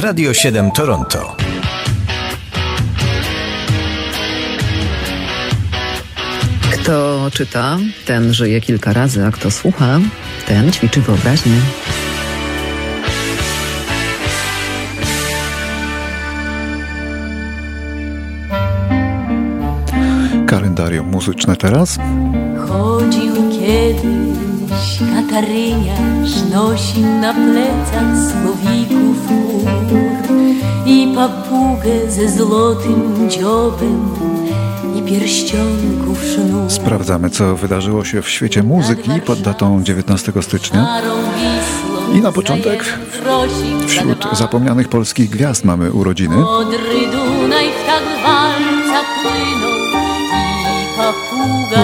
Radio 7 Toronto. Kto czyta, ten żyje kilka razy, a kto słucha, ten ćwiczy wyobraźnię. Kalendarium muzyczne teraz. Chodził kiedyś kataryniarz, nosił na plecach słowików mur i papugę ze złotym dziobem i pierścionków sznur. Sprawdzamy, co wydarzyło się w świecie muzyki pod datą 19 stycznia. I na początek Wśród zapomnianych polskich gwiazd mamy urodziny.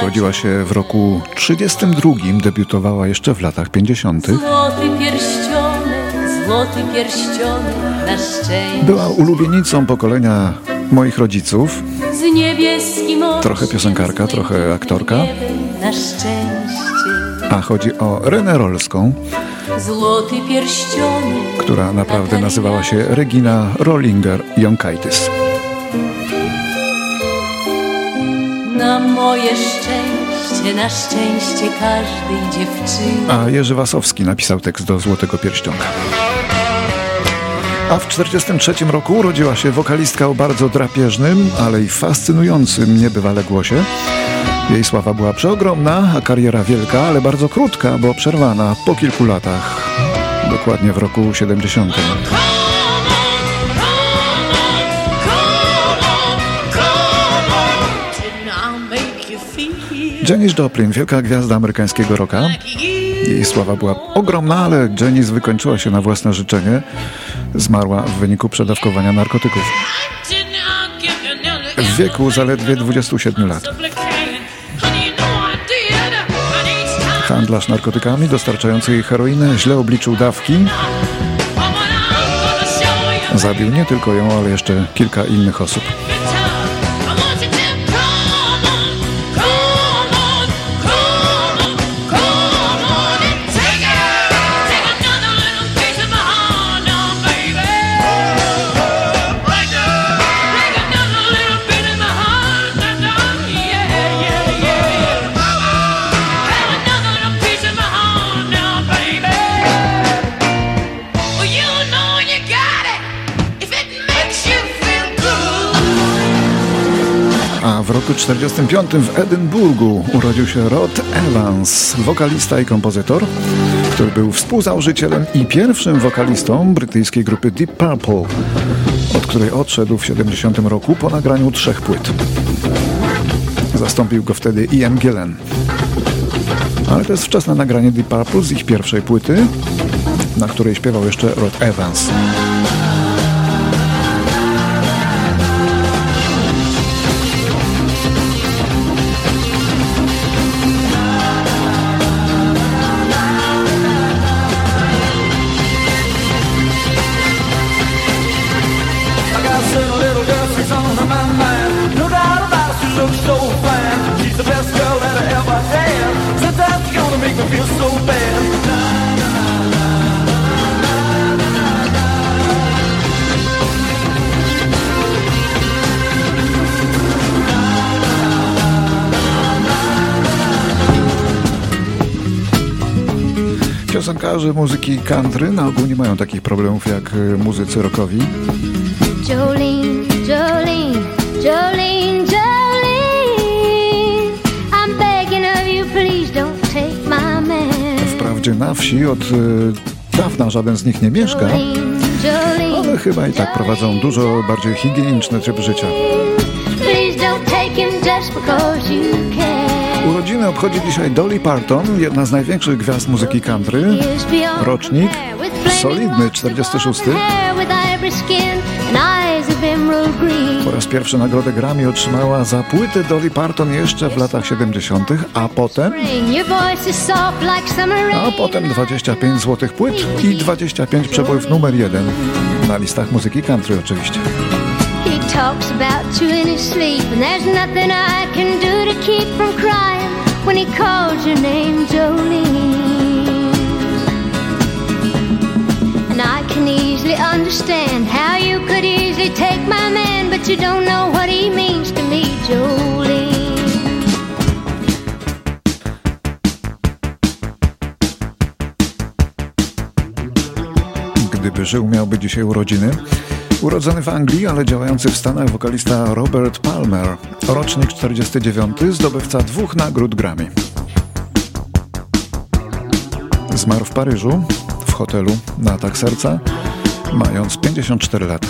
Urodziła się w roku 32, debiutowała jeszcze w latach 50. Złoty pierścionek, złoty pierścionek na szczęście Była ulubienicą pokolenia moich rodziców. Z niebieskim Trochę piosenkarka, trochę aktorka. Na szczęście A chodzi o Renę Rolską, Złoty pierścionek która naprawdę nazywała się Regina Rollinger Jonkaitis. Moje szczęście, na szczęście każdej dziewczyny A Jerzy Wasowski napisał tekst do Złotego Pierścionka. A w 1943 roku urodziła się wokalistka o bardzo drapieżnym, ale i fascynującym niebywale głosie. Jej sława była przeogromna, a kariera wielka, ale bardzo krótka, bo przerwana po kilku latach. Dokładnie w roku 70. Janis Joplin, wielka gwiazda amerykańskiego rocka. Jej sława była ogromna, ale Janis wykończyła się na własne życzenie. Zmarła w wyniku przedawkowania narkotyków. W wieku zaledwie 27 lat. Handlarz narkotykami dostarczający jej heroinę źle obliczył dawki. Zabił nie tylko ją, ale jeszcze kilka innych osób. W roku 45 w Edynburgu urodził się Rod Evans, wokalista i kompozytor, który był współzałożycielem i pierwszym wokalistą brytyjskiej grupy Deep Purple, od której odszedł w 70 roku po nagraniu trzech płyt. Zastąpił go wtedy Ian Gillan. Ale to jest wczesne nagranie Deep Purple z ich pierwszej płyty, na której śpiewał jeszcze Rod Evans. Piosenkarze muzyki country na ogół nie mają takich problemów jak y, muzycy rockowi. Jolene, Jolene, Jolene, Jolene. I'm begging of you, please don't take my man. Wprawdzie na wsi od y, dawna żaden z nich nie mieszka, ale chyba i tak prowadzą dużo bardziej higieniczny tryb życia. Please don't take him just because you can. Urodziny obchodzi dzisiaj Dolly Parton, jedna z największych gwiazd muzyki country. Rocznik solidny, horns 46. and hair with ivory skin and eyes of emerald green. Po raz pierwszy nagrodę Grammy otrzymała za płyty Dolly Parton jeszcze w latach 70., a potem, a potem 25 złotych płyt i 25 przebojów numer jeden na listach muzyki country oczywiście. He talks about you in his sleep, and there's nothing I can do to keep from crying when he calls your name, Jolene. And I can easily understand. understand how you could easily take my man, but you don't know what he means to me, Jolene. Gdyby żył, miałby dzisiaj urodziny. Urodzony w Anglii, ale działający w Stanach wokalista Robert Palmer, rocznik 49, zdobywca dwóch nagród Grammy. Zmarł w Paryżu, w hotelu na atak serca, mając 54 lata.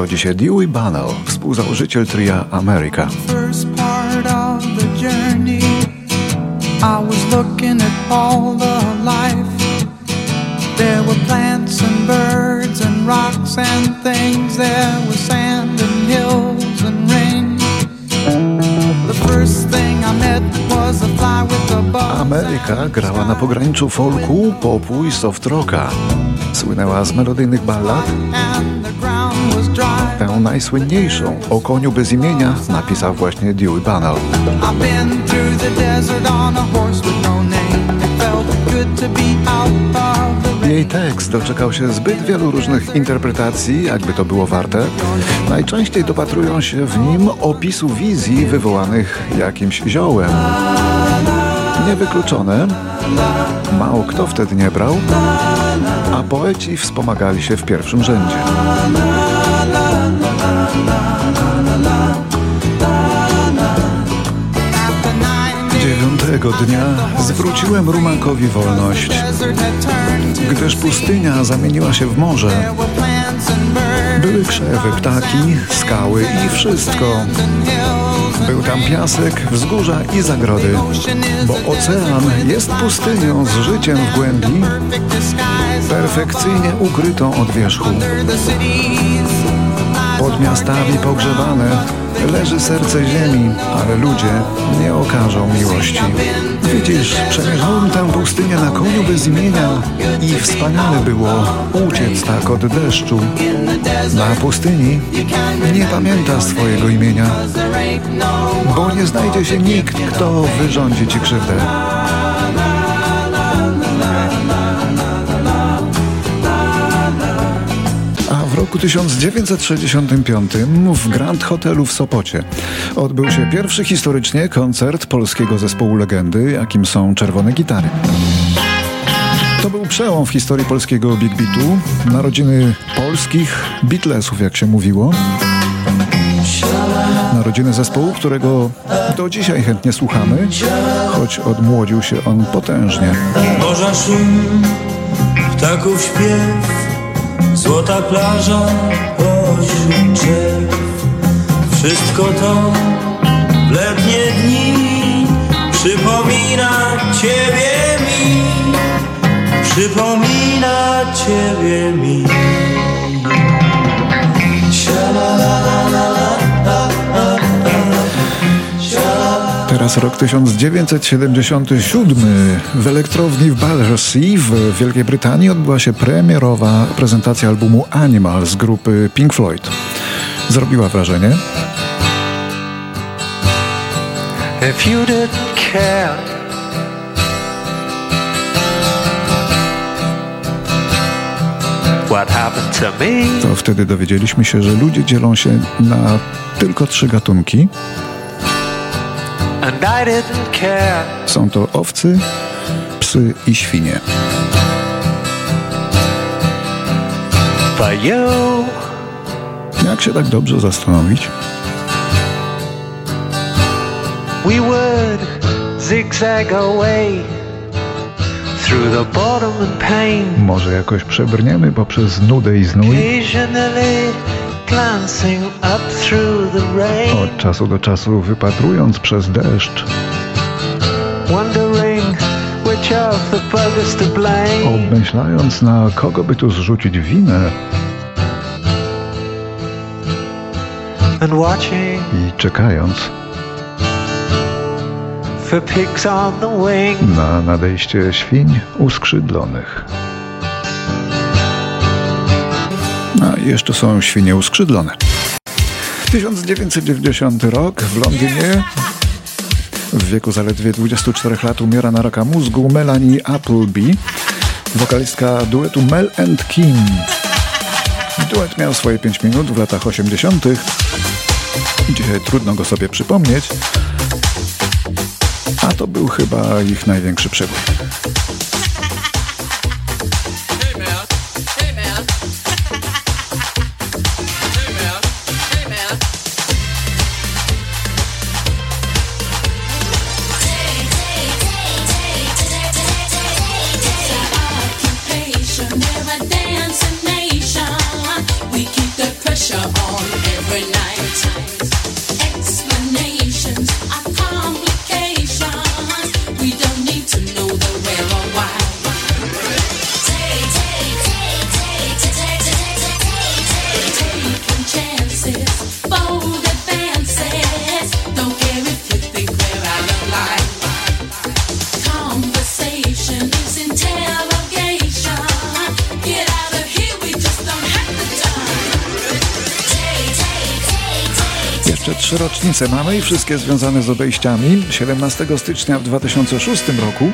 Rodzi się Dewey Bunnell, współzałożyciel tria America. I was looking at all the life. There were plants and birds and rocks and things. There was sand and hills and rain. The first thing I met was a fly with a buzz. Ameryka grała na pograniczu folku, popu i soft rocka. Słynęła z melodyjnych ballad. Tę najsłynniejszą o koniu bez imienia napisał właśnie Dewey Bunnell. No. Jej tekst doczekał się zbyt wielu różnych interpretacji, jakby to było warte. Najczęściej dopatrują się w nim opisu wizji wywołanych jakimś ziołem. Niewykluczone, mało kto wtedy nie brał, a poeci wspomagali się w pierwszym rzędzie. Dziewiątego dnia zwróciłem rumakowi wolność, gdyż pustynia zamieniła się w morze. Były krzewy, ptaki, skały i wszystko. Był tam piasek, wzgórza i zagrody, bo ocean jest pustynią z życiem w głębi, perfekcyjnie ukrytą od wierzchu. Pod miastami pogrzebane leży serce ziemi, ale ludzie nie okażą miłości. Widzisz, przemierzałem tę pustynię na koniu bez imienia i wspaniale było uciec tak od deszczu. Na pustyni nie pamięta swojego imienia, bo nie znajdzie się nikt, kto wyrządzi ci krzywdę. Roku 1965 w Grand Hotelu w Sopocie odbył się pierwszy historycznie koncert polskiego zespołu legendy, jakim są Czerwone Gitary. To był przełom w historii polskiego Big Beatu, narodziny polskich Beatlesów, jak się mówiło. Narodziny zespołu, którego do dzisiaj chętnie słuchamy, choć odmłodził się on potężnie. Morza szum, ptaków śpiew, złota plaża pośród drzew. Wszystko to w letnie dni przypomina Ciebie mi, przypomina Ciebie mi. Teraz rok 1977. W elektrowni w Battersea w Wielkiej Brytanii odbyła się premierowa prezentacja albumu Animal z grupy Pink Floyd. Zrobiła wrażenie. If you care What happened to me? To wtedy dowiedzieliśmy się, że ludzie dzielą się na tylko trzy gatunki. Są to owcy, psy i świnie. Jak się tak dobrze zastanowić? We would zigzag away through the boredom and pain. Może jakoś przebrniemy poprzez nudę i znój? Occasionally od czasu do czasu wypatrując przez deszcz, obmyślając na kogo by tu zrzucić winę. I czekając na nadejście świń uskrzydlonych. A jeszcze są świnie uskrzydlone. 1990 rok w Londynie. W wieku zaledwie 24 lat umiera na raka mózgu Melanie Appleby, wokalistka duetu Mel and Kim. Duet miał swoje 5 minut w latach 80. Dzisiaj trudno go sobie przypomnieć, a to był chyba ich największy przebój. Trzy rocznice mamy i wszystkie związane z obejściami. 17 stycznia w 2006 roku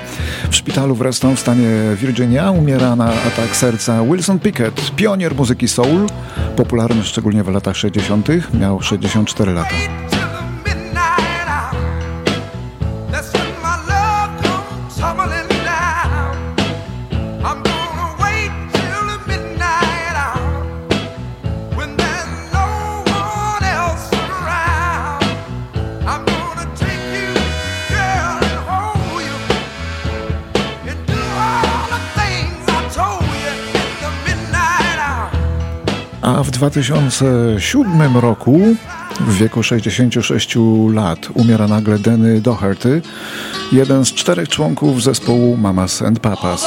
w szpitalu w Reston w stanie Virginia umiera na atak serca Wilson Pickett, pionier muzyki soul, popularny szczególnie w latach 60. Miał 64 lata. A w 2007 roku, w wieku 66 lat, umiera nagle Denny Doherty, jeden z czterech członków zespołu Mamas and Papas.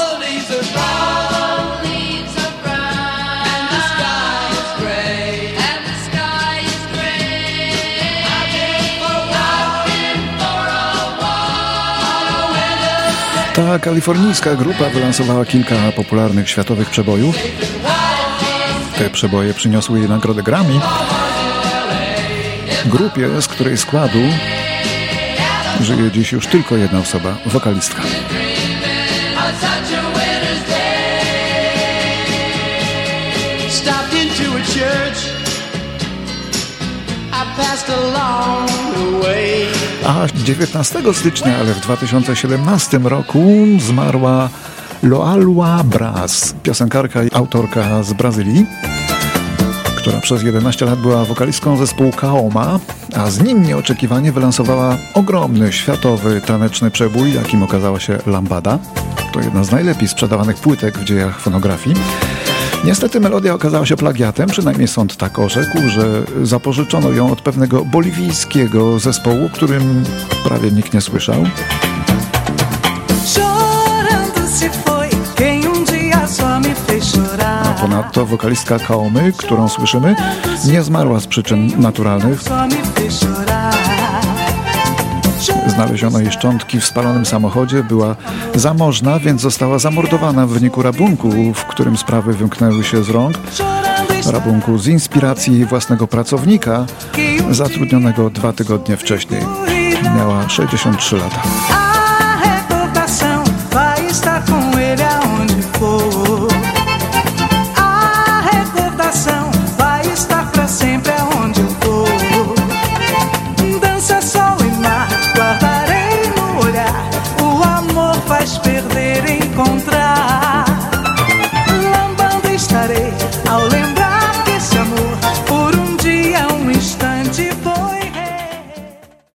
Ta kalifornijska grupa wylansowała kilka popularnych światowych przebojów. Te przeboje przyniosły jej nagrodę Grammy. Grupie, z której składu żyje dziś już tylko jedna osoba, wokalistka. A 19 stycznia, ale w 2017 roku zmarła Loalua Braz, piosenkarka i autorka z Brazylii, która przez 11 lat była wokalistką zespołu Kaoma, a z nim nieoczekiwanie wylansowała ogromny światowy taneczny przebój, jakim okazała się Lambada. To jedna z najlepiej sprzedawanych płytek w dziejach fonografii. Niestety melodia okazała się plagiatem, przynajmniej sąd tak orzekł, że zapożyczono ją od pewnego boliwijskiego zespołu, którym prawie nikt nie słyszał. Ponadto wokalistka Kaomy, którą słyszymy, nie zmarła z przyczyn naturalnych. Znaleziono jej szczątki w spalonym samochodzie, była zamożna, więc została zamordowana w wyniku rabunku, w którym sprawy wymknęły się z rąk. Rabunku z inspiracji własnego pracownika, zatrudnionego dwa tygodnie wcześniej. Miała 63 lata.